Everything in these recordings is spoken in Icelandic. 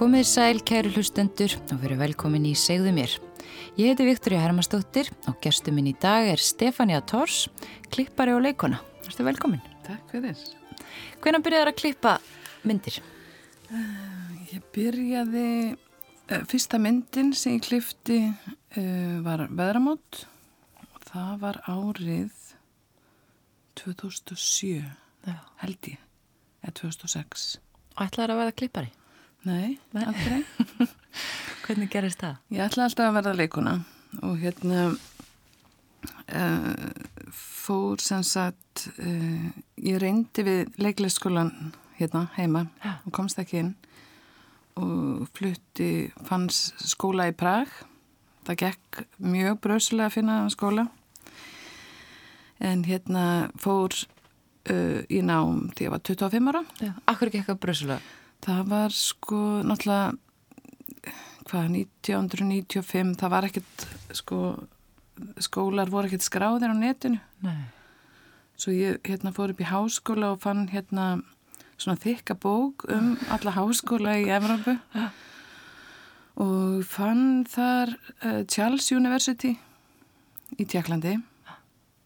Komið sæl, kæru hlustendur og veru velkomin í Segðu mér. Ég heiti Viktoria Hermannsdóttir og gestur minn í dag er Stefania Tors, klippari og leikona. Þú velkomin. Takk fyrir. Hvernig byrjaði það að klippa myndir? Ég byrjaði, uh, fyrsta myndin sem ég klifti uh, var veðramót og það var árið 2007 Já. held ég, eða 2006. Ætlaði að verða klippari? Nei, Nei. aldrei. Hvernig gerist það? Ég ætla alltaf að verða leikuna og hérna uh, fór sem sagt, uh, ég reyndi við leikleikskólan hérna heima Já. og komst ekki inn og flutti, fanns skóla í Prag. Það gekk mjög bröðslega að finna skóla en hérna fór uh, í nám því ég var 25 ára. Já. Akkur ekki eitthvað bröðsulega? Það var sko náttúrulega hvað, 1995 það var ekkert sko skólar voru ekkert skráðir á netinu. Nei. svo ég hérna fór upp í háskóla og fann hérna svona þykka bók um alla háskóla í Evrópu. Og fann þar uh, Charles University í Tjekklandi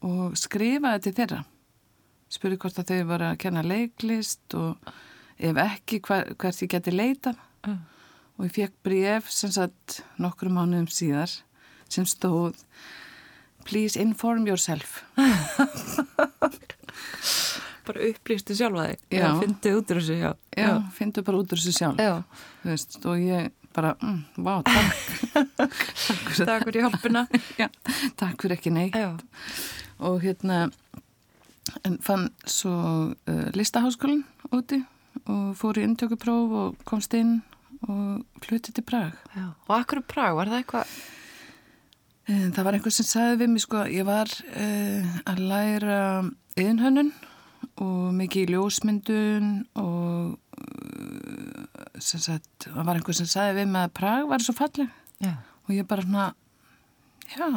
og skrifaði til þeirra. Spurði hvort að þau voru að kenna leiklist og ef ekki hver, hvert ég geti leitað Já. og ég fekk bref sem sagt nokkru mánuðum síðar sem stóð Please inform yourself Bara upplýstu sjálfa þig? Já. Fyndið út úr þessu, já. Já, finndu bara út úr þessu sjálf veist, og ég bara, mm, vá, takk takk fyrir. Já, takk fyrir ekki nei Já. og hérna en fann svo uh, listaháskólinn úti og fór í inntökupróf og komst inn og flutti til Prag Já. Og akkur er Prag, var það eitthvað? En Það var einhver sem sagði við mig sko, ég var uh, að læra yðinhönnun og mikið í ljósmyndun og uh, sem sagt, það var einhver sem sagði við mig að Prag var svo falleg Já. og ég bara svona, já,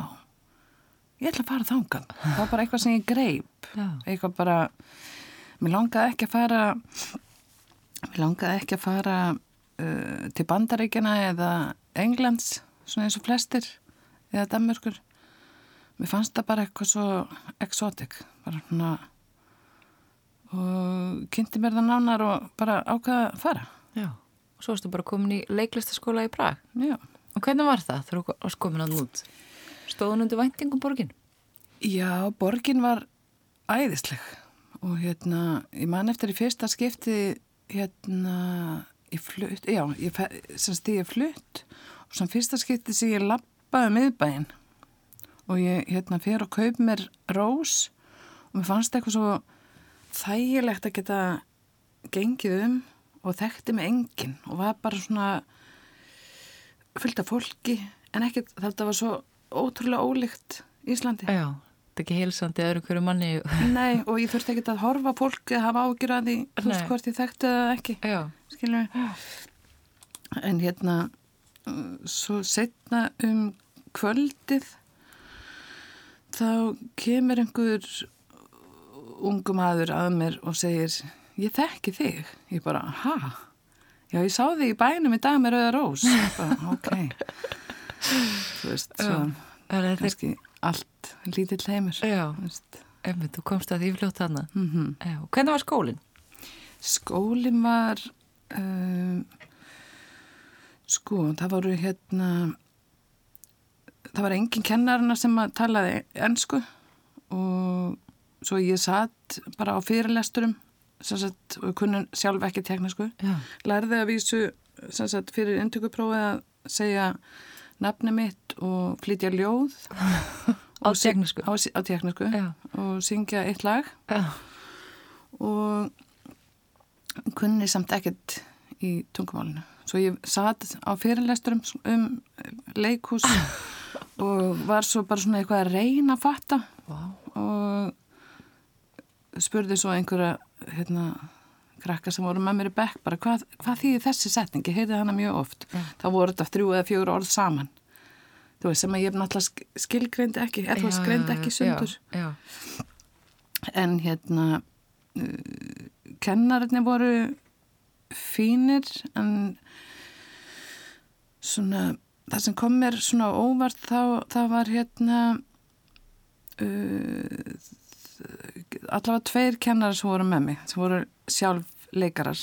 ég ætla að fara þangað. Það var bara eitthvað sem ég greip, Já. eitthvað bara, mér langaði ekki að fara, mér langaði ekki að fara uh, til Bandaríkjana eða Englands, svona eins og flestir, eða Danmörkur. Mér fannst það bara eitthvað svo exotic, bara svona, og kynnti mér það nánar og bara ákvaða að fara. Já. Og svo varstu bara komin í leiklistaskóla í Prag. Já. Og hvernig var það þegar þú varst komin að nút? Stóðun undir væntingum borgin? Já, borgin var æðisleg og hérna, ég man eftir í fyrsta skipti hérna, ég flutt, já, ég, fe- sem sagt ég flutt og sem fyrsta skipti sem ég lappaði miðbæinn og ég hérna fer og kaup mér rós og mér fannst eitthvað svo þægilegt að geta gengið um og þekkti mig enginn og var bara svona fullt af fólki en ekkert, þetta var svo ótrúlega ólíkt Íslandi. Já. Þetta er ekki heilsandi öðru hverju manni. Nei, og ég þurfti ekki að horfa fólk eða hafa því, þú veist hvort ég þekkti það ekki, Já. skilur við. En hérna, svo setna um kvöldið, þá kemur einhver ungu maður að mér og segir, ég þekki þig. Ég bara, ha? Já, ég sá þig í bænum í dag með Rauða Rós. Bara, ok. Þú veist, svo er kannski allt lítill heimur. Já. Emmið, þú komst að því fljótt hana. Mm. Og hvernig var skólinn? Skólinn var, um, sko, það voru hérna, það var engin kennarina sem að talaði ennsku og svo ég satt bara á fyrirlesturum sagt, og kunnum sjálf ekki teknisku. Lærði að vísu sagt, fyrir inntökuprófið að segja nafni mitt og flytja ljóð. Á teknísku? Á, á teknisku Já. og syngja eitt lag Já. og kunni samt ekkert í tungumálinu. Svo ég satt á fyrirlesturum um leikhús og var svo bara svona eitthvað að reyna að fatta Vá. og spurði svo einhverja hérna, krakka sem voru með mér í bekk bara hvað, hvað þýðir þessi setning, ég heyrði hana mjög oft. Þá voru þetta þrjú eða fjögur orð saman. Þú veist sem að ég hef náttúrulega sk- skilgreind ekki, eða greind ekki sundur. Já, já. en hérna uh, kennarinnir voru fínir en svona, það sem kom mér svona óvart þá, það var hérna uh, allavega tveir kennar sem voru með mig, sem voru sjálf leikarar.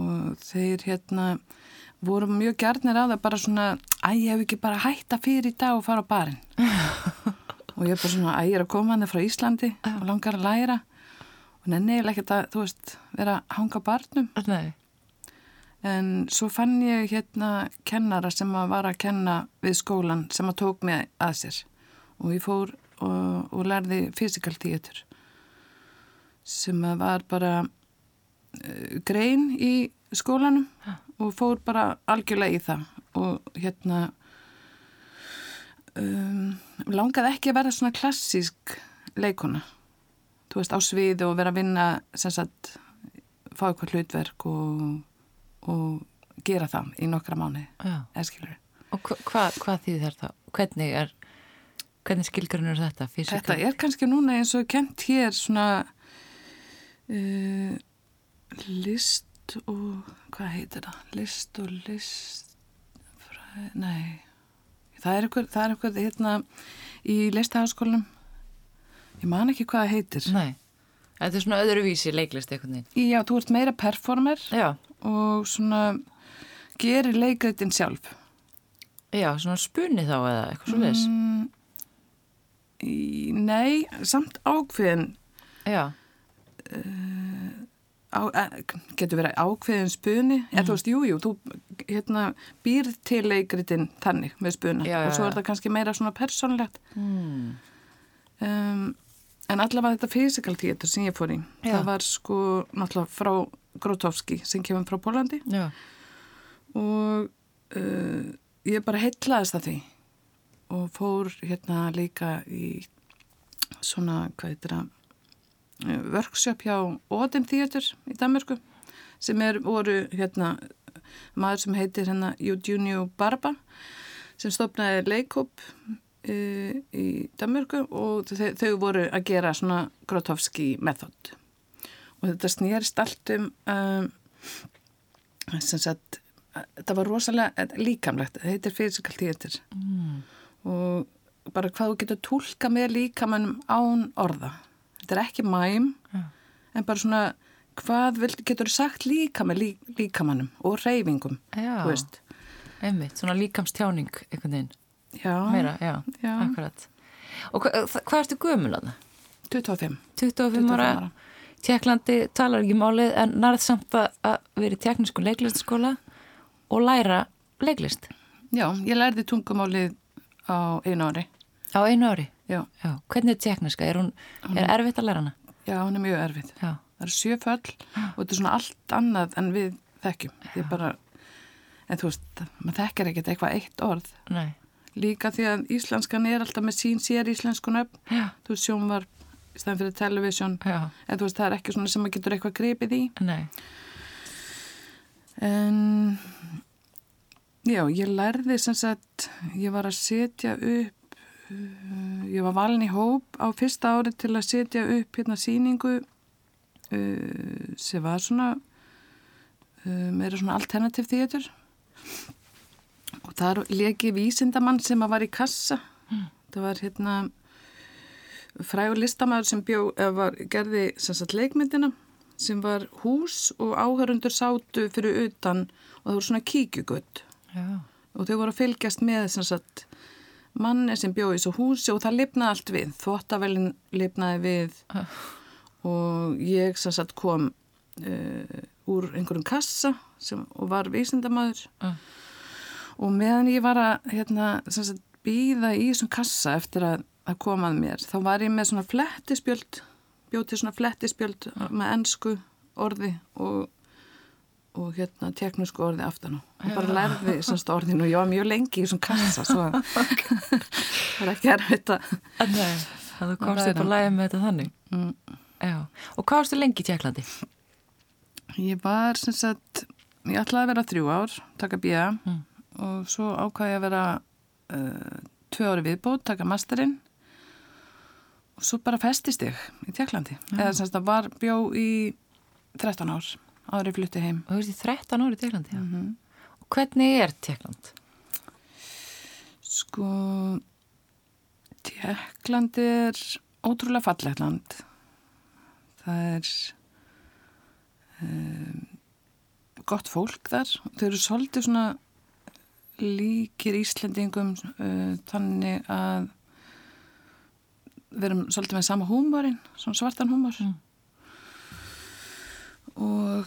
Og þeir hérna voru mjög gærnir á það bara svona, æ, ég hef ekki bara hætta fyrir í dag og fara á barinn. Og ég er bara svona, æ, ég er að koma hann frá Íslandi og langar að læra. Og nenniðilega ekkert að, þú veist, vera að hanga barnum. Nei. En svo fann ég hérna kennara sem að var að kenna við skólan sem að tók mig að sér. Og ég fór og, og lærði physical theater sem var bara uh, grein í skólanum og fór bara algjörlega í það og hérna um, langaði ekki að vera svona klassísk leikona þú veist á sviði og vera að vinna sem sagt fá eitthvað hlutverk og, og gera það í nokkra mánu eða skilur Og hva, hva, hvað þýðir þetta? Hvernig er, hvernig skilgrunur þetta? Physical? Þetta er kannski núna eins og kent hér svona uh, list og hvað heitir það? List og list fræ, nei það er eitthvað, það er eitthvað hérna í listaháskólanum ég man ekki hvað það heitir Nei. Þetta er svona öðruvísi leiklist einhvern veginn. Já, þú ert meira performer Já. og svona gerir leikritin sjálf Já, svona spunni þá eða eitthvað svo leis. mm, Nei, samt ákveðin Já. Á, e, getur verið ákveðin spuni mm. eða þú veist, jú, jú, þú hérna, býr til leikritin þannig með spuna Já, og svo er það kannski meira svona persónlegt Mm. um, en allavega þetta physical theater sem ég fór í Já. það var sko náttúrulega frá Grotowski sem kemur frá Pólandi Já. og uh, ég bara heitlaðist að því og fór hérna líka í svona, hvað það uh, workshop hjá Odin Theater í Danmörku sem er, voru hérna maður sem heitir hérna Eugenio Barba sem stopnaði leikóp uh, í Danmörku og þau, þau voru að gera svona Grotowski method. Og þetta snýrist allt um um, sem sagt þetta var rosalega líkamlegt. Þetta heitir physical theater. Mm. og bara hvað þú getur tólka með líkamannum án orða þetta er ekki mæm Já. en bara svona hvað vil, getur sagt líka með lí, líkamannum og reyfingum þú Einmitt, svona líkamstjáning einhvern veginn. já, Meira, já. Já. Akkurat. Og hva, hvað ertu gömul að það? 25 25 ára. Tjekklandi talar ekki málið en narð samt að vera í teknísku leiklistaskóla og læra leiklist já, ég lærði tungumálið á einu ári á einu ári. já, Já. Hvernig er tekníska? Er hún, er erfitt að læra hana? já, hún er mjög erfið Já. það eru sjö föll og þetta er svona allt annað en við þekkjum ég bara, en þú veist maður þekkar ekkert eitthvað eitt orð Nei. líka því að íslenskan er alltaf með sín sér íslenskun upp Já. þú veist sjónvarp stæðan fyrir television Já. en þú veist það er ekki svona sem maður getur eitthvað gripið í Nei. en já, ég lærði sem sagt, ég var að setja upp ég var valin í hóp á fyrsta ári til að setja upp hérna síningu uh, sem var svona uh, meira svona alternative theater. Og þar leki vísindamann sem að var í kassa. Það var hérna frægur listamæður sem bjó, var, gerði sagt leikmyndina sem var hús og áhörundur sátu fyrir utan og það voru svona kíkjugutt Já. og þau voru að fylgjast með sagt manni sem bjó í þessu húsi og það lifnaði allt við, þvóttavelin lifnaði við Ah. og ég sem sagt kom uh, úr einhverjum kassa sem, og var vísindamæður Ah. og meðan ég var að hérna, sagt, býða í þessum kassa eftir að, að koma að mér þá var ég með svona flettispjöld bjóð til svona flettispjöld með ennsku orði og og hérna teknísku orði aftan á og bara lærði semst orðin og ég var mjög lengi í þessum kassa svo að það er ekki erfitt að Nei. Það þú komst læra. upp að læga með þetta þannig. mm. Og hvað varstu lengi í Tjekklandi? ég var sem sagt ég ætlaði að vera þrjú ár, taka bíða Mm. og svo ákvaði ég að vera uh, tvö ári viðbót, taka masterinn og svo bara festist ég í Tjekklandi eða sem sagt að var bjó í 13 ár ég flutti heim Og þú veist í 13 ári í Tjekklandi. mm Og hvernig er Tjekkland? Sko, Tjekkland er ótrúlega fallegt land. Það er um, gott fólk þar. Þau eru svolítið svona líkir Íslendingum uh, þannig að við erum svolítið með sama húmórin, svona svartan húmór. Mm. Og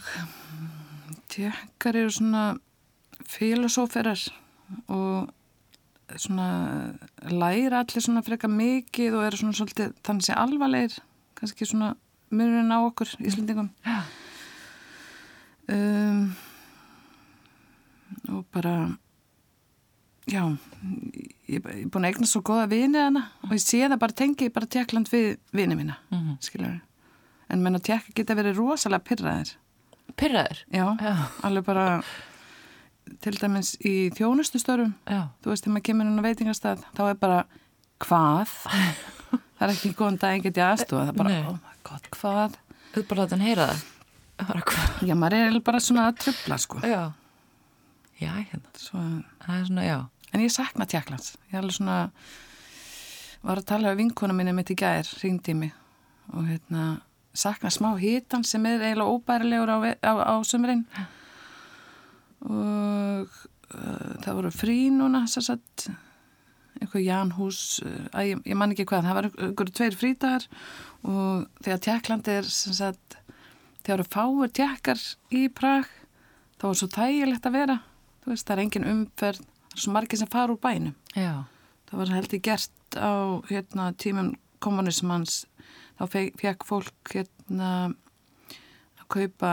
tjekkar eru svona filosóferar og svona læra allir svona freka mikið og eru svona svolítið þannig sé alvarlegir kannski svona munurinn á okkur Íslendingum. Um, og bara já ég er búin að eigna svo góða vini hana og ég sé það bara tengi bara tjekkland við vini mína Mm -hmm. skilur en menn að tjekka geta verið rosalega pyrraðir Pyrraður? já, Já. alveg bara til dæmis í þjónustustörfum Já. þú veist, þegar maður kemur inn á veitingastað þá er bara, hvað það er ekki góðan dag, get ég aðstofa það er bara, Nei. oh my god, hvað Þú bara láta hann heyra það? Já, maður er bara svona að trubla, sko Já. Já, hérna. Svo, Það er svona, já. en ég sakna tjekklands ég er alveg svona var að tala við vinkona minni mitt í gær ringdi mig og hérna sakna smá hitan sem er eiginlega óbærilegur á, á, á sömurinn og uh, það voru frí núna þess að eitthvað Janhús uh, að ég, ég man ekki hvað, það var einhverju tveir frítagar og þegar Tjekkland er sagt, þegar eru fáir tjekkar í Prag þá er svo þægilegt að vera. Þú veist, það er engin umferð það er svo margir sem fara úr bænum. Já. það var heldur gert á hérna, tímum kommunismans þá fe- fekk fólk hérna að kaupa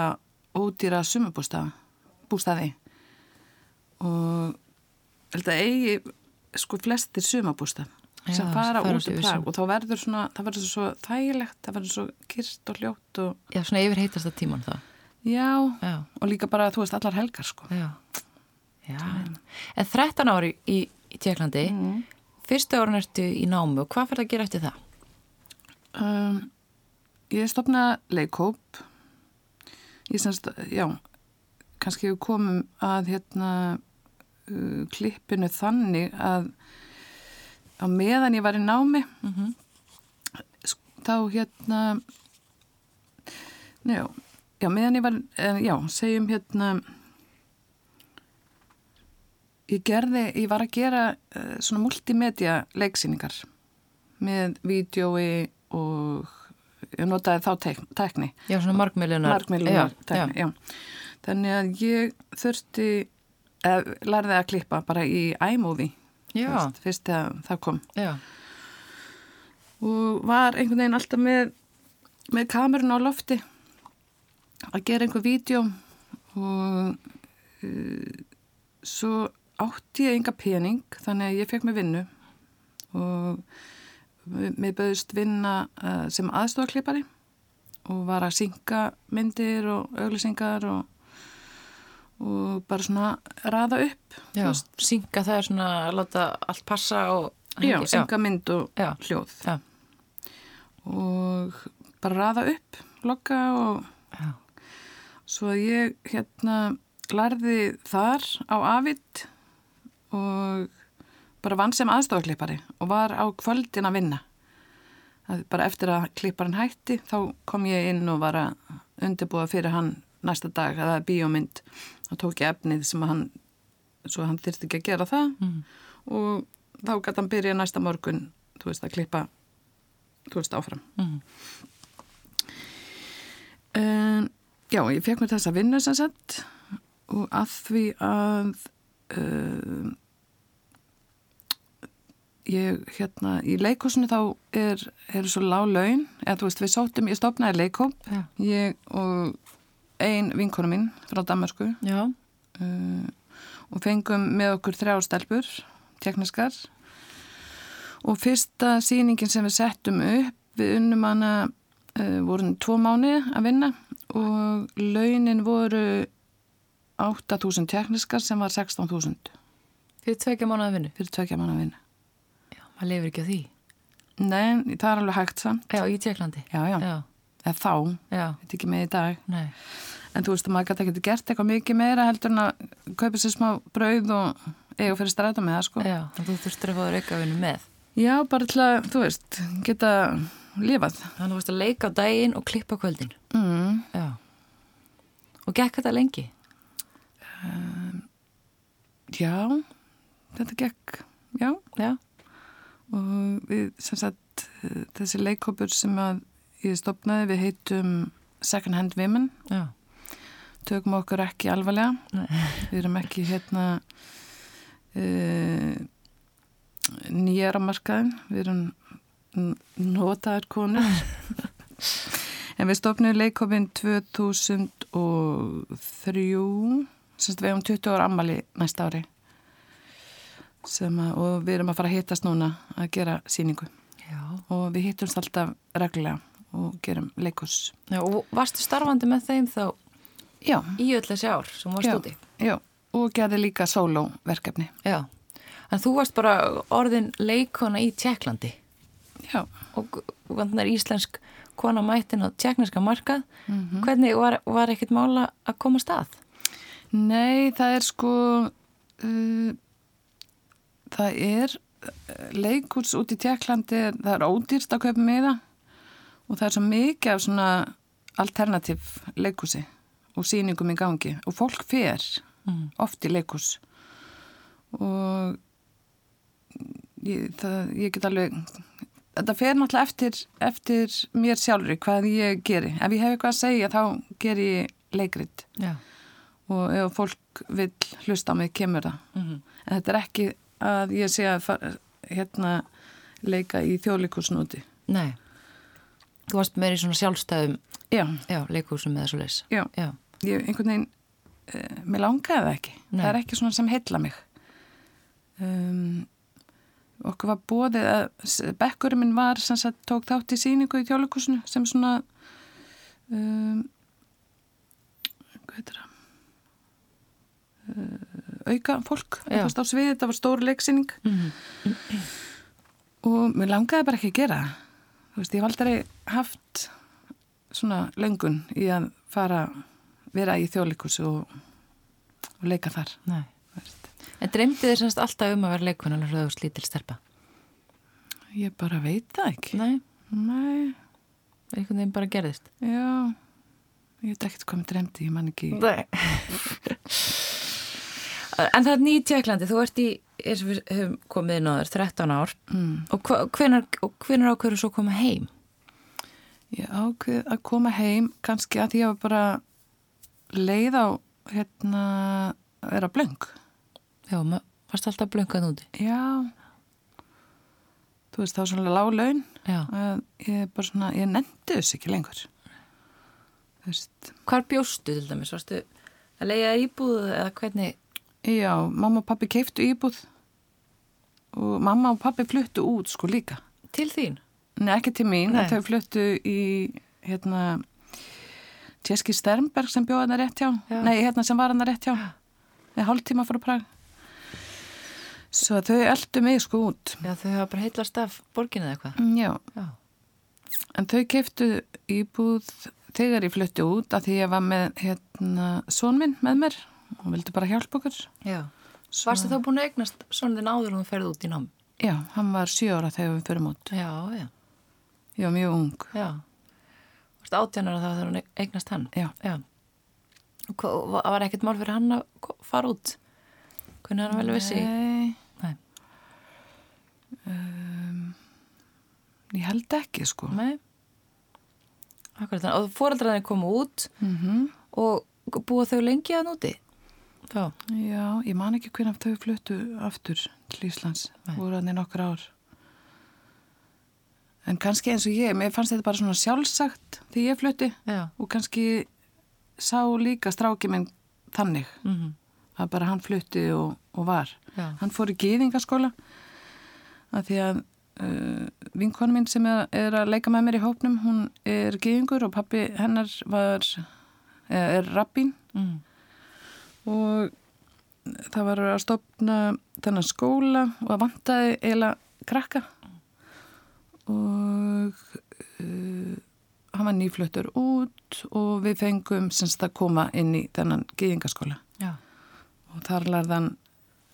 ódýra sumabústaði bústaði og held að eigi sko flestir sumabústað sem fara út í Prag og þá verður svona, það verður svo þægilegt, það verður svo kyrst og hljótt og Já, svona yfir heitast að tíman þá. já, Já. og líka bara, þú veist, allar helgar sko. Já. Já. En 13 ári í, í Tjekklandi, Mm. fyrstu árun ertu í námu hvað fyrir að gera eftir það? Um, ég stopna leikhóp ég semst, já kannski við komum að hérna uh, klippinu þannig að á meðan ég var í námi Mm -hmm. þá hérna já, já meðan ég var eh, já, segjum hérna ég gerði, ég var að gera uh, svona multimedia leiksýningar með vídjói og ég notaði þá tek, tekni Já, svona markmiðlunar. markmiðlunar já, já. þannig að ég þurfti eða, lærði að klippa bara í iMovie Já. fyrst, fyrst þegar það kom Já. og var einhvern veginn alltaf með, með kamerun á lofti að gera einhver vídeo og uh, svo átti ég enga pening þannig að ég fekk mig vinnu og mér bauðist vinna uh, sem aðstofaklippari og var að synga myndir og auglisingar og, og bara svona raða upp Já, synga það er svona að láta allt passa og... Já, synga mynd og Já. hljóð Já. og bara raða upp logga og Já. svo ég hérna lærði þar á Avid og bara vann sem aðstofaklippari og var á kvöldin að vinna. Að bara eftir að klipparinn hætti þá kom ég inn og var að undirbúa fyrir hann næsta dag. Eða bíómynd. Og tók ég efnið sem að hann svo hann þyrsti ekki að gera það. Mm. og þá gæti hann byrja næsta morgun þú veist að klippa þú veist áfram. Mm. um, Já, ég fekk mér þessa vinnu sem sagt og að því að um, ég hérna í leikúsinu þá er, er svo lág laun. Eða þú veist við sóttum, ég stopnaði leikhóp. Já. ég og ein vinkonu mín frá Danmarku uh, og fengum með okkur þrjá stelpur, tekniskar og fyrsta sýningin sem við settum upp við unnum hana uh, voru tvo mánu að vinna og launin voru 8.000 tekniskar sem var 16.000 Fyrir tvekja mánuða vinnu. fyrir tvekja mánu að vinna maður lifir ekki á því. Nei, það er alveg hægt samt Já, í Tjekklandi. Já, já, Já. eða þá, þetta ekki með í dag Nei. En þú veist að maður gæti ekki gert eitthvað mikið meira heldur en að kaupa sér smá brauð og eiga fyrir stræta með það sko. Já, að þú þurftur að fá þér aukavinnu með. Já, bara til að, þú veist, geta lifað. Þannig að þú varst að leika á daginn og klippa kvöldin. Mm. Já. Og gekk þetta lengi? Já, þetta gekk, já. Já. Og við, sem sagt, eh, þessi leikópur sem ég stopnaði, við heitum Second Hand Women. Já. Tökum okkur ekki alvarlega. Nei. Við erum ekki hérna uh, nýjara markaðin. Við erum notaðar konur. en við stopnum leikópin 2003, semst við hefum 20 ára ammali næsta ári. Að, og við erum að fara að hittast núna að gera síningu. Já. Og við hittumst alltaf reglulega og gerum leikurs. Já, og varstu starfandi með þeim þá Já, í öll þessi ár sem varst úti? já. Og gerði líka sólóverkefni. Já. En þú varst bara orðin leikona í Tjekklandi Já. og þannig er íslensk kona mættin á tjekkneska markað. Hvernig var, var ekkert mála að koma að stað? Nei, það er sko uh, það er uh, leikurs út í Tjekklandi það er ódýrst að kaupa með það og það er svo mikið af svona alternativ leikursi og sýningum í gangi og fólk fer Mm. oft í leikurs og ég, það, ég get alveg þetta fer náttúrulega eftir, eftir mér sjálfur hvað ég geri. Ef ég hef eitthvað að segja þá ger ég leikrit. Já. og ef fólk vil hlusta á mig kemur það. Mm en þetta er ekki að ég sé að fara, hérna leika í þjóðleikusnúti Nei. Þú varst meira í svona sjálfstæðum já, já, leikúsum eða svo leis. já, Já. ég einhvern veginn uh, mér langaði það ekki Nei. það er ekki svona sem heilla mig um, okkur var bóðið að bekkurinn minn var sem sagt tók þátt í síningu í þjóðleikusinu sem svona um, hvað heitir það uh, auka fólk stáð sviðið, þetta var stór leiksýning Mm og mér langaði bara ekki að gera þú veist, ég hef aldrei haft svona löngun í að fara vera í þjóðleikus og, og leika þar Nei. En dreymdi þér semst alltaf um að vera leikona alveg rauðust lítil stelpa? ég bara veit það ekki Nei. nei, Einhvern veginn bara gerðist. já ég veit ekkert hvað mér dremdi, ég man ekki Nei. en það er nýtt Tjekklandi, þú ert í, eins og við höfum komið inn á þér, 13 ár mm. og hvenær ákveður svo að koma heim? ég ákveð að koma heim kannski að ég var bara leið á hérna að vera blöng Já, varst alltaf blöngað úti. já þú veist, þá var svona lág laun ég bara svona, ég nefndi þess ekki lengur Hvar bjóstu til dæmis? Varstu að leiða íbúð eða hvernig? Já, mamma og pappi keiftu íbúð og mamma og pappi fluttu út sko líka Til þín? Nei, ekki til mín, Nei. þau fluttu í hérna Tjeski Sternberg sem bjóða hana rétt hjá Já. nei, hérna sem var hana rétt hjá með hálftíma frá Prag svo þau eldu mig sko út Já, þau hafa bara heitlast af borginu eða eitthvað. Mm, já, Já. en þau keiftu íbúð þegar ég fluttu út að því ég var með hérna són minn með mér og vildi bara hjálpa okkur Já. Svo- Varstu þá búin að eignast svona þinn áður og þú ferði út í nám? Já, hann var sjö ára þegar við fyrir út Já, já. ég var mjög ung Já. Varstu átjánar að það þegar hún eignast hann? Já. Já. Hvað- var ekkert mál fyrir hann að fara út? Hvernig hann vel vissi? Nei, Nei. ég held ekki sko Nei. Akkurat þannig. Og fóreldrarnir komu út mm og búa þau lengi að núti? Já. Já, ég man ekki hvernig þau fluttu aftur til Íslands, voru hann í nokkur ár. En kannski eins og ég, mér fannst þetta bara svona sjálfsagt því ég flutti Já. og kannski sá líka stráki minn þannig Mm að bara hann flutti og, og var. Já. Hann fór í gýðingaskóla að því að uh, vinkonu minn sem er, að leika með mér í hópnum, hún er gýðingur og pappi hennar var, er, er rabbín Mm. Og það var að stopna þennan skóla og það vantaði eiginlega krakka og uh, hann var nýfluttur út og við fengum semst að koma inn í þennan gýðingaskóla Já. og þar lærði hann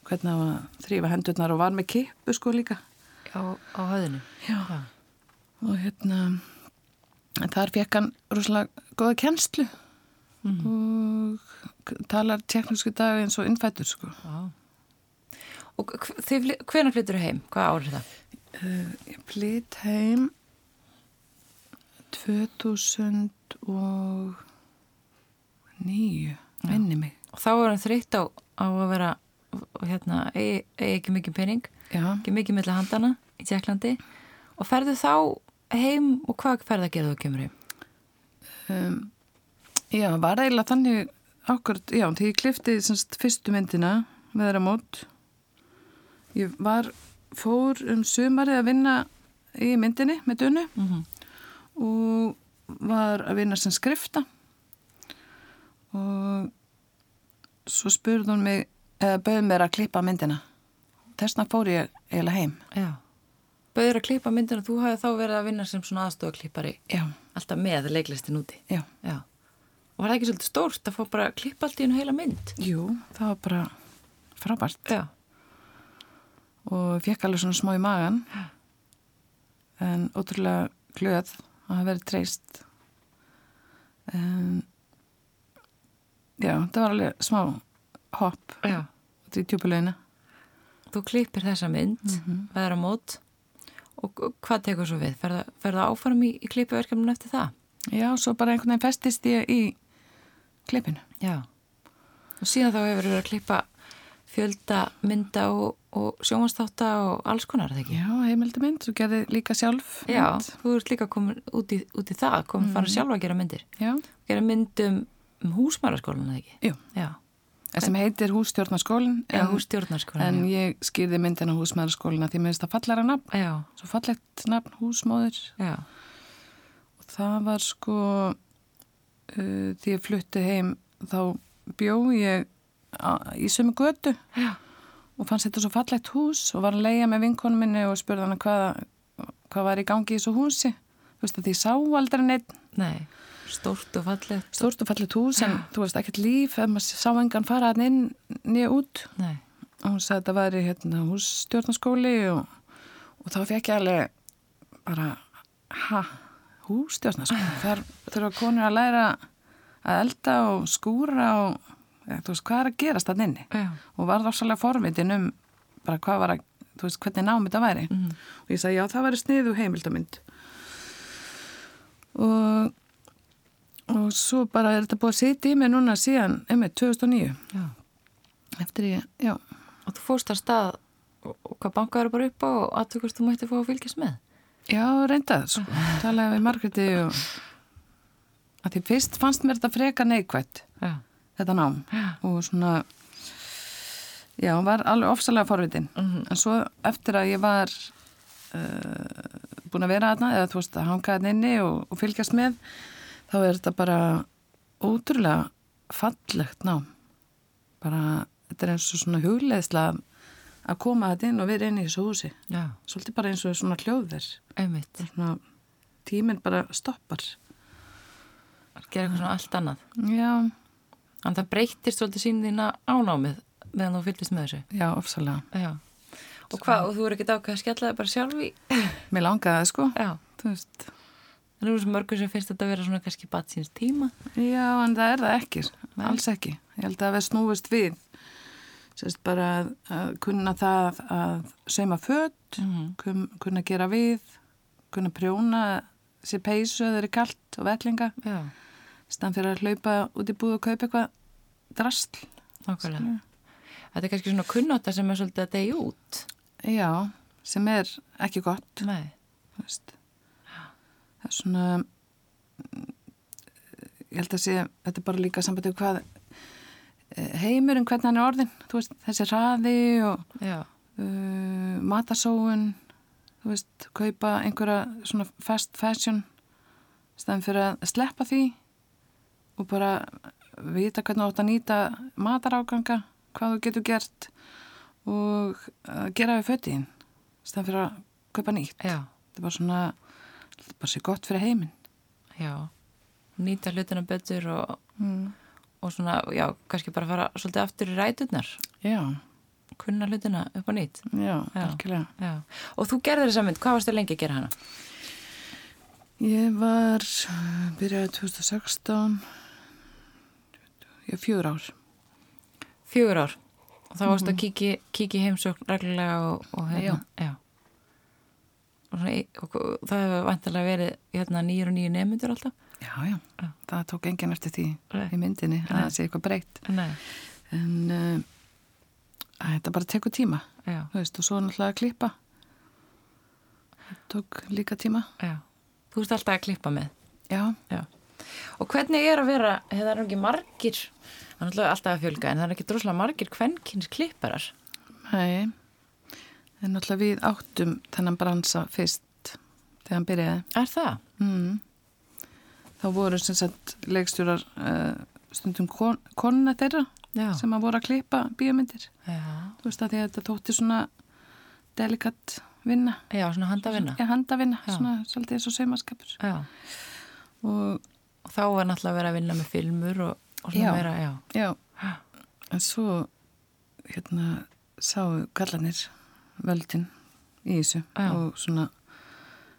hvernig það var að þrýfa hendurnar og var með kippu sko líka á, á höðinu. Já. og hérna þar fekk hann rosalega góða kennslu og k- talar teknísku dag eins og innfættur sko Já. Og hvernig flyttur þú heim? Hvað árið það? ég flytt heim 2009 minni mig Og þá er hann þreytt á, á að vera, hérna, eigi, eigi ekki mikið pening, já, ekki mikið milli handana í Tjekklandi og ferðu þá heim og hvað ferð að gera þú kemur heim? um, já, var eiginlega þannig ákvörð, já, því ég klifti semst fyrstu myndina með þeirra mót ég var fór um sumarið að vinna í myndinni með dunu Mm -hmm. og var að vinna sem skrifta og svo spurði hún mig eða bauði mér að klippa myndina þessna fór ég eiginlega heim Já. Bauður að klippa myndina, þú hafði þá verið að vinna sem svona aðstofaklippari já, alltaf með leiklistin úti. já, Já. Var það ekki svolítið stórt að fá bara að klippa allt í einu heila mynd? jú, það var bara frábært Já. og fekk alveg svona smá í magan en ótrúlega glöð að hafa verið treyst en já, það var alveg smá hopp Já. út í tjúpulegina Þú klippir þessa mynd, mm Mhm. veðra mót og hvað tekur svo við? Ferða, ferða áfram í, í klippiverkefninu eftir það? já, svo bara einhvern veginn festist ég í klippinu Já. Og síðan þá hefur verið að klippa fjölda mynda og, og sjómanstáta og alls konar, það ekki? já, heimildamind, svo gerði líka sjálf Já, mynd. þú ert líka komin út í, út í það, komin mm. fara sjálfa að gera myndir. já, Gera mynd um, um húsmæraskólan, eða ekki? jú, Já, sem heitir hússtjórnarskólin Já en, hússtjórnarskólan. en ég skýrði myndina húsmaðurskólina því mér finnst það fallara nafn Já, svo fallegt nafn húsmóður já, og það var sko uh, því ég flutti heim þá bjó ég í sömu götu. Já, og fannst þetta svo fallegt hús og var að leia með vinkonum minni og spurði hana hvað, hvað var í gangi í þessu húsi. Þú veist að því sá aldrei neitt nei, stórt og fallegt. stórt og fallegt hús en þú veist ekkert líf ef maður sá engan fara hann inn nýja út. Nei, og hún sagði að þetta væri hérna hússtjórnarskóli og, og þá fekk ég alveg bara ha, hússtjórnarskóli þar þurfa konur að læra að elda og skúra og þú veist hvað er að gerast þann inni? Já, og var það svolítið forvitin um bara hvað var að, þú veist hvernig námið þetta væri. Mhm. og ég sagði já það væri sniðu heimildamind og og svo bara er þetta búið að sitja í mig núna síðan, emið, 2009 já. eftir ég, já. Og þú fórst að stað og, og hvað bankaður bara upp á og aðtökust þú mætti fá að fylgjast með? Já, reynda, sko. Talaði við Margreti og að því fyrst fannst mér þetta freka neikvætt, Já, þetta nám já, og svona, já, var alveg ofsalega forvitin. Mhm. En svo eftir að ég var uh, búin að vera aðna, eða þú veist að hanga aðna inni og, og fylgjast með, þá er þetta bara ótrúlega fallegt nám. Bara, þetta er eins og svona hugleðsla að koma þetta inn og vera inn í þessu húsi. já, Svolítið bara eins og svona hljóðverð. tíminn bara stoppar Gera eitthvað svona allt annað. já, En það breytist svolítið sín þína ánámið meðan þú fylgist með þessu. já, ofsalega Já. Og hvað, og þú er ekki dákað að skella það bara sjálf í? mér langaði það sko Já. þú veist, En nú er þessu mörgur sem finnst þetta að vera svona kannski bat síns tíma. já, en það er það ekki alls ekki, ég held að það við snúist við sérst bara að, að kunna það að sauma fött Mm. kun, kunna gera við kunna prjóna sér peysu eða þeir eru kalt og vellinga Já, stann fyrir að hlaupa út í búð og kaupa eitthvað drastl nákvæmlega. Þetta er kannski svona kunnáta sem er svolítið að degja út. já, sem er ekki gott Nei. það er svona mm, ég held að sé þetta er bara líka sambandið hvað eh, heimurinn hvernig hann er orðin veist, þessi hraði og uh, matasóun þú veist, kaupa einhverja svona fast fashion staðan fyrir að sleppa því og bara vita hvernig þú átt að nýta mataráganga hvað þú getur gert og uh, gera við fötin staðan fyrir að kaupa nýtt já, þetta er bara svona þetta er bara sér gott fyrir heiminn já. Nýta hlutina betur og, mm. Og svona, já, kannski bara fara svolítið aftur í ræturnar. já, kunna hlutina upp á nýtt. Já, Já. Já. Og þú gerðir þessa mynd, hvað varstu lengi að gera hana? Ég var, uh, byrjaði 2016, ég er fjör ár. Fjögur ár. Og þá varstu að kíkja kíki heimsókn reglulega og, og hérna. Já. Og, svona, og, það hefur vantilega verið hérna nýjur og nýjur nefnundur alltaf? Já, já, Já. það tók enginn eftir því Nei. í myndinni, að Nei. það sé eitthvað breytt. Nei. En uh, þetta bara tekur tíma, veist, og svo náttúrulega að klippa. Það tók líka tíma. já. Þú ert alltaf að klippa með. Já, Já. Og hvernig er að vera, það er ekki margir, það er náttúrulega alltaf að fjölga, en það er ekki droslega margir kvenkins klipparar. hei, en náttúrulega við áttum þennan bransa fyrst þegar hann byrjaði. Er það? Mm. Þá voru sem sagt leikstjórar uh, stundum kon, konuna þeirra Já. sem að voru að klippa bíómyndir. Já. Þú veist að því að þetta þótti svona delikat vinna, Já, svona handavinna. eða handavinna, Já. svona svolítið eins og saumaskapur. Já. Og Og þá er náttúrulega verið að vinna með filmur og, og svona Já. meira, já. já, en svo hérna sáu kallanir völdin í þessu Já. og svona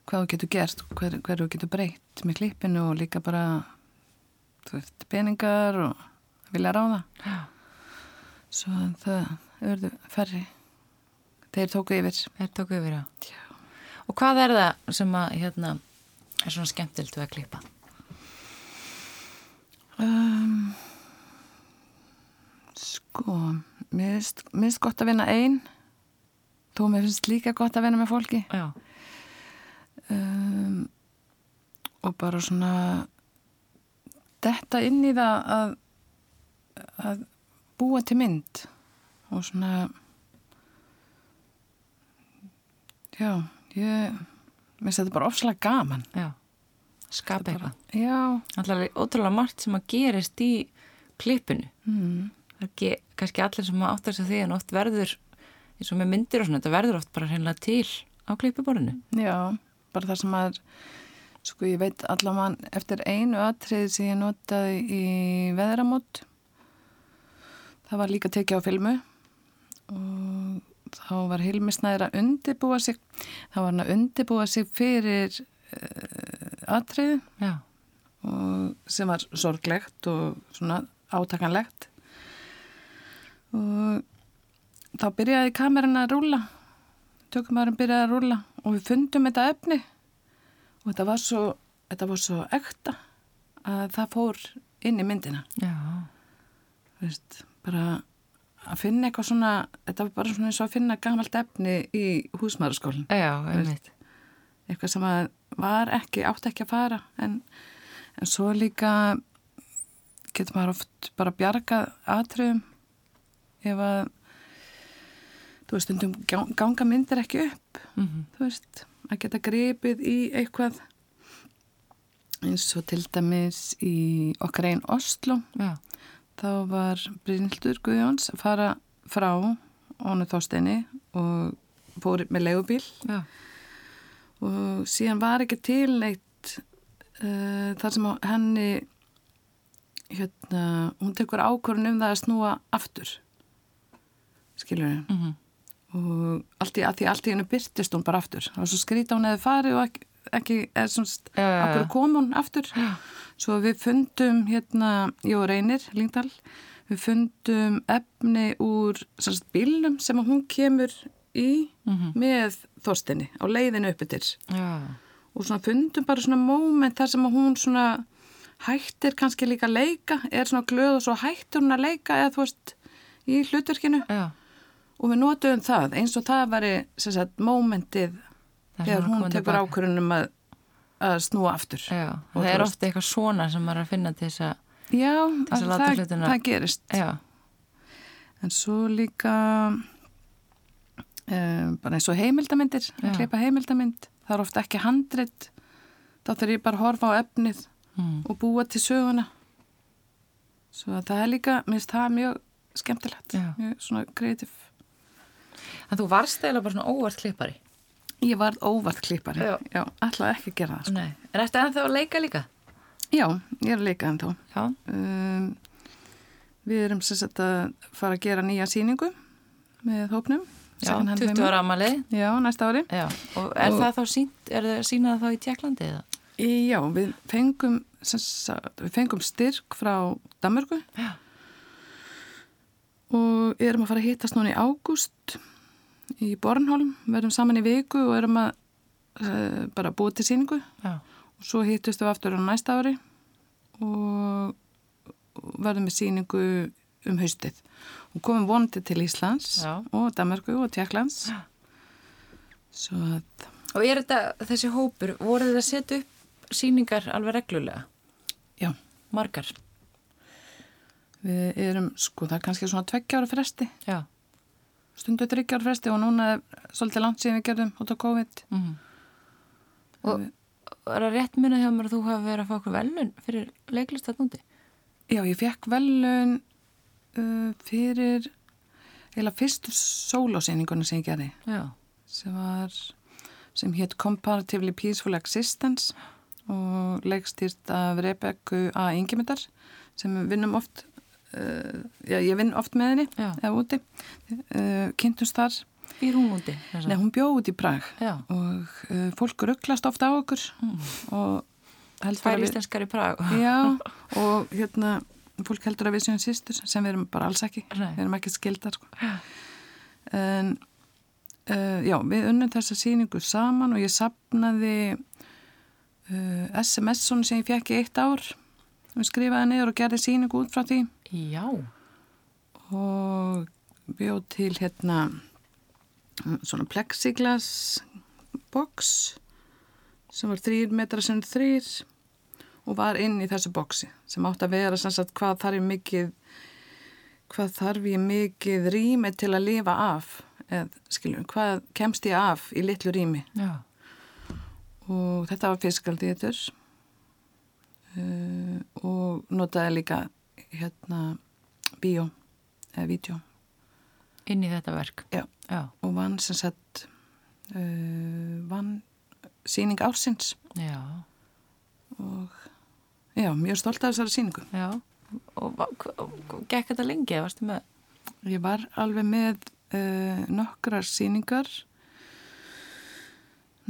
hvað þú getur gert og hver, hver þú getur breytt með klippinu og líka bara þú veist, peningar og vilja ráða Já. svo að það verður færri þeir tóku yfir Þeir tóku yfir, já. Já. Og hvað er það sem að, hérna, er svona skemmtilt við að klippa? um, sko mér finnst, gott að vinna ein þó mér finnst líka gott að vinna með fólki Já. Um, og bara svona detta inn í það að, að búa til mynd og svona já, ég mér finnst þetta bara ofslega gaman Já. Skapa eitthvað. já, Alltaf ótrúlega margt sem að gerist í klippinu. mm, er ekki, kannski allir sem áttar sig á því en oft verður, eins og með myndir og svona, þetta verður oft bara hreinlega til á klippiborinu. já bara það sem að sko ég veit allavega eftir einu atrið sem ég notaði í veðramót það var líka tekið á filmu og þá var Hilmi Snæður að undibúa sig þá var hann að undibúa sig fyrir uh, atrið Já. og sem var sorglegt og svona átakanlegt og þá byrjaði kameran að rúla tökumæðurinn byrjaði að rúla og við fundum þetta efni. Og þetta var svo, þetta var svo ekta að það fór inn í myndina. Veist, bara að finna eitthvað svona þetta var bara svona eins og að finna gamalt efni í húsmaðurskólinn eitthvað sem var ekki, átti ekki að fara. En, en svo líka getur maður oft bara bjargað atriðum ef að þú veist, stundum gang- ganga myndir ekki upp Mm þú veist, að geta gripið í eitthvað. Eins og til dæmis í okkar einn Oslo Já. þá var Brynildur Guðjóns að fara frá Ónu Þorsteini og fór með leigubíl. Já. og síðan var ekki til neitt uh, þar sem henni hérna, hún tekur ákvörðun um það að snúa aftur. Skilur við Mm og allt í, að því allt í hennu byrtist hún bara aftur og svo skrýta hún eða farið og ekki, ekki eða svona, já. okkur kom hún aftur svo við fundum hérna Jó Reynir, Lingdal við fundum efni úr sagt, bílnum sem hún kemur í Mhm. með Þorstinni á leiðinu uppbyttir Já. og svona fundum bara svona moment þar sem hún svona hættir kannski líka að leika, er svona glöð og svo hættir hún að leika eða þú veist í hlutverkinu Já. Og við notuðum það eins og það sagt momentið þegar hún tekur ákvörunum að, að snúa aftur. Já. Það er ofta eitthvað svona sem maður er að finna til þess að Já, þess að það, það gerist. Já. en svo líka um, bara eins og heimildamindir að klippa heimildamind. Það er ofta ekki handrit. Þá þarf ég bara að horfa á efnið Mm. og búa til söguna. Svo að það er líka mér finnst það mjög skemmtilegt mjög svona kreatív En þú varst eiginlega bara svona óvart klippari. ég var óvart klippari Já. já ætlaði ekki að gera það sko. En ertu ennþá að leika líka? já, ég er að leika ennþá um, við erum sem sagt að fara að gera nýja síningu með hópnum. Já, Second Hand 20 Women. ára amalið. Já, næsta ári. Já, og er Og- það þá sínt, er það sínað þá í Tjekklandi eða? Já, við fengum, sagt, við fengum styrk frá Danmörku Já. og erum að fara að hittast núna í ágúst í Bornholm, verðum saman í viku og erum að uh, bara búið til síningu Já, og svo hittust við aftur á næsta ári og verðum með síningu um haustið og komum vonandi til Íslands Já. og Danmörku og Tjekklands að og er þetta, þessi hópur, voru þið að setja upp síningar alveg reglulega? já, Margar? við erum sko það er kannski svona tveggjára fresti Já. Stundu þryggjára fresti og núna er svolítið langt síðan við gerðum út á COVID Mm Og er það rétt minna hjá mér að þú hafi verið að fá okkur velun fyrir leiklist að núti? Já, ég fekk velun uh, fyrir eða fyrstu sólásýninguna sem ég gerði Já. sem var sem hétt Comparatively Peaceful Existence og leikstýrt af Rebekku A. Ingemyndar sem við vinnum oft uh, já, ég vinn oft með henni eða úti uh, kynntumst þar Býr hún úti? Nei, hún bjóð út í Prag Já. og uh, fólk rugglast ofta á okkur og heldur Tvær að við íslenskar í Prag. Já, og hérna fólk heldur að við séum sýstur sem við erum bara alls ekki Nei. við erum ekki skildar sko. en já, við unnum þessa síningu saman og ég sapnaði SMS svona sem ég fekk í eitt ár og skrifaði niður og gerði síningu út frá því Já. og bjóð til hérna svona plexiglas box sem var þrýr metra sem þrýr og var inn í þessu boxi sem átt að vera sem sagt hvað þarf ég mikið hvað þarf ég mikið rými til að lifa af eða skiljum, hvað kemst ég af í litlu rými Já. og þetta var fiskaldíður uh, og notaði líka hérna bíó eða vídeo Inn í þetta verk. Já. Já. og vann sem sagt uh, vann síning ársins Já. og já, mjög stolt af þessari síningu. Og hva- gekk þetta lengi, varstu með? ég var alveg með uh, nokkrar síningar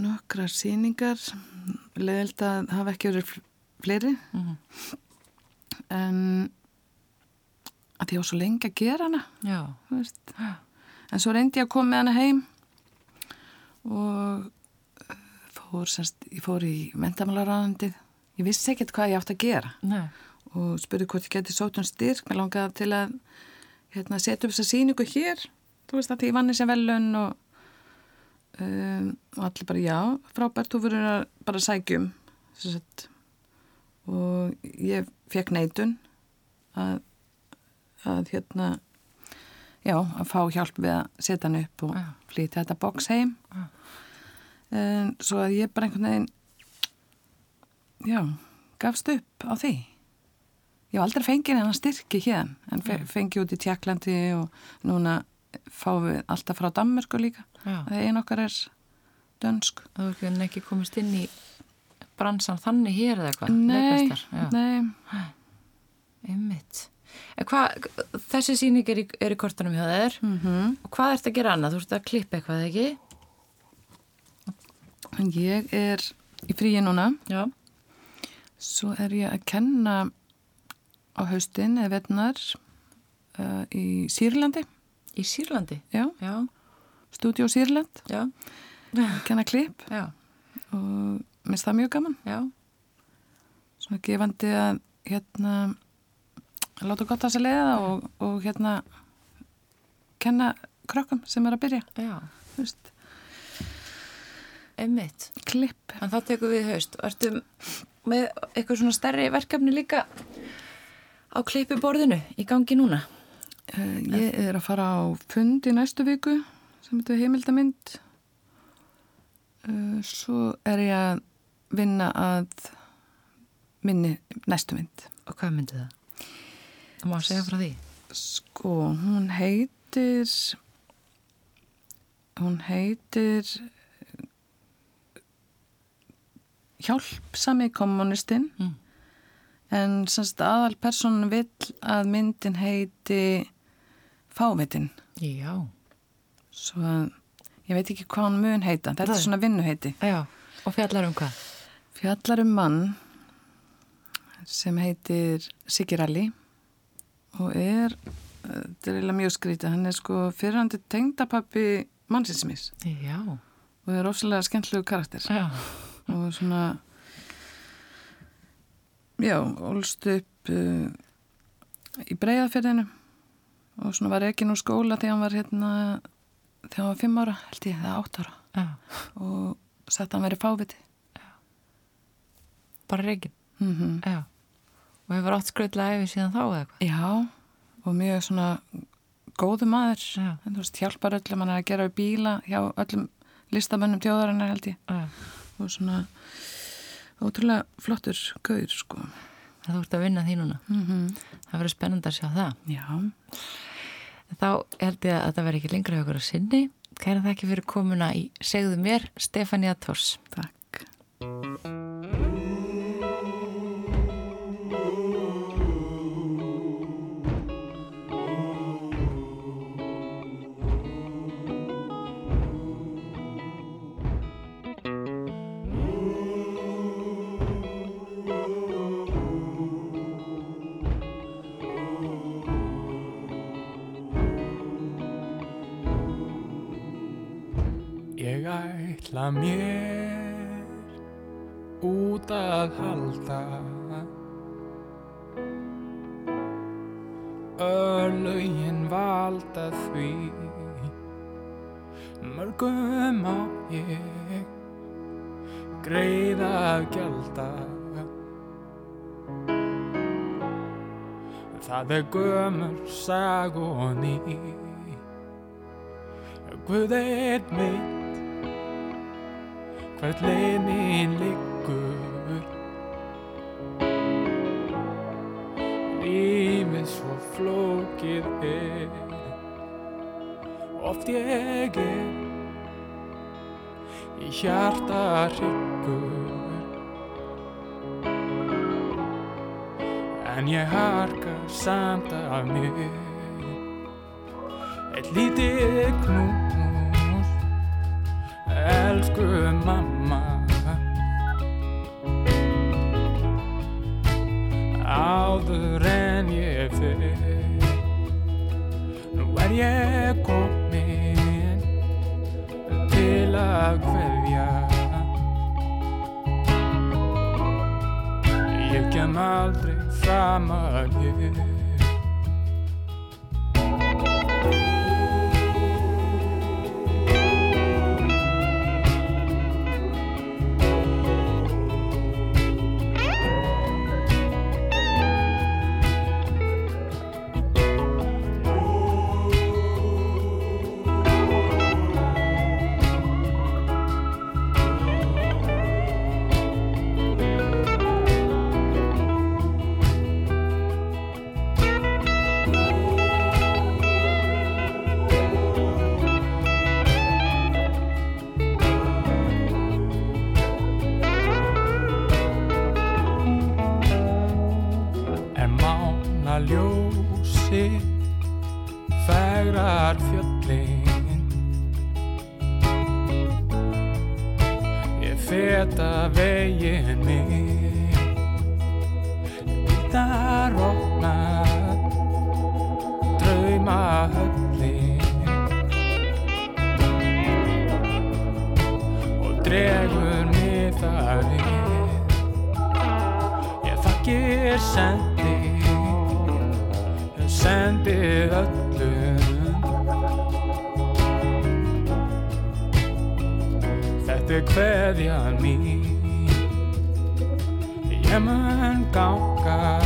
nokkrar síningar leðild að hafa ekki verið fl- fleiri Mm en að ég var svo lengi að gera hana en svo reyndi ég að koma með hana heim og uh, fór, semst, ég fór í mentamálaráðandið ég vissi ekkert hvað ég átt að gera Nei. og spurði hvort ég geti sótt um styrk. Mér langaði til að hérna, setja upp þessa síningu hér þú veist að ég vann þessi velun og, um, og allir bara já frábært, þú verður að bara sækjum sagt, og ég fekk neitun að, að hérna já, að fá hjálp við að setja hann upp og flytja þetta box heim. En svo að ég bara einhvern veginn já, gafst upp á því. Ég hef aldrei fengið hennar styrki hér en fe fengið út í Tjekklandi og núna fáum við alltaf frá Danmörku líka Já. það ein okkar er dönsk. Það var ekki komist inn í bransan þannig hér eða eitthvað? nei, nei. Einmitt. En hvað, þessi síning er í, er í kortunum hjá þér mm og hvað ert að gera annað? Þú ert að klippa eitthvað, ekki? ég er í fríi núna Já. svo er ég að kenna á haustin eða vetnar uh, í Sýrlandi Í Sýrlandi? já, Já. stúdíu Sýrland kenna klipp Já. og minnst það mjög gaman Já. svona gefandi að hérna láta gott að sér leiða og, og hérna kenna krökkum sem er að byrja Já. þú veist, Einmitt. klipp En það tekur við haust. Ertu með eitthvað svona stærri verkefni líka á klippiborðinu í gangi núna? uh, ég er að fara á fund í næstu viku sem er heimildamind uh, svo er ég að vinna að minni næstu mynd Og hvað myndi það? Það má segja frá því. Sko, hún heitir hún heitir Hjálpsami kommunistinn Mm. en semst aðal person vill að myndin heiti Fávitin Já. svo að ég veit ekki hvað hann mun heita þetta Nei. er svona vinnuheiti Já, og fjallar um hvað? fjallar um mann sem heitir Sigiralli og er þetta er eiginlega mjög skrítið hann er sko fyrirhandi tengdapappi mannsinsmis Já, og er ofsalega skemmtlegu karakter. Já, og svona já, ólst upp uh, í breyðafyrðinu og svona var ekki nú skóla þegar hann var hérna þegar hann var fimm ára, held ég, eða átt ára. Já, og sagt að hann væri fáviti. Bara reygin, mm já. Og hefur átt skrautlega yfir síðan þá eða eitthvað? Já, og mjög svona góðu maður en veist, hjálpar öllum hann er að gera við bíla hjá öllum listamönnum tjóðarinnar held ég Já. og svona ótrúlega flottur gaur sko Það þú ert að vinna því núna. mm -hmm. Það verður spennand að sjá það. Já, Þá held ég að þetta verður ekki lengra okkur að sinni. Kæra þakki fyrir komuna í Segðu mér, Stefania Tors. takk er gömur sag og ný Guð er mitt hvert leið mín liggur. Lífið svo flókið er Oft ég er í hjarta hryggur En ég harka samt af mér. Eitt lítið knús. Elsku mamma. Áður en ég fer Nú er ég komin Til að kveðja. Ég kem aldrei fram að ég feta veginn minn þar opna drauma höllin. Og dregur þar inn. Ég þakkir sendi Ég sendi öllum. Þetta er kveðjan mín ganga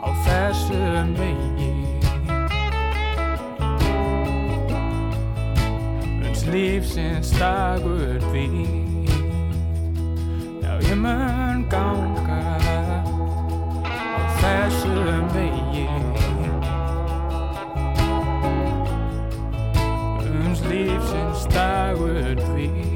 á þessum vegi. Uns lífsins dagur því Já, ég mun ganga á þessum vegi. Uns lífsins dagur því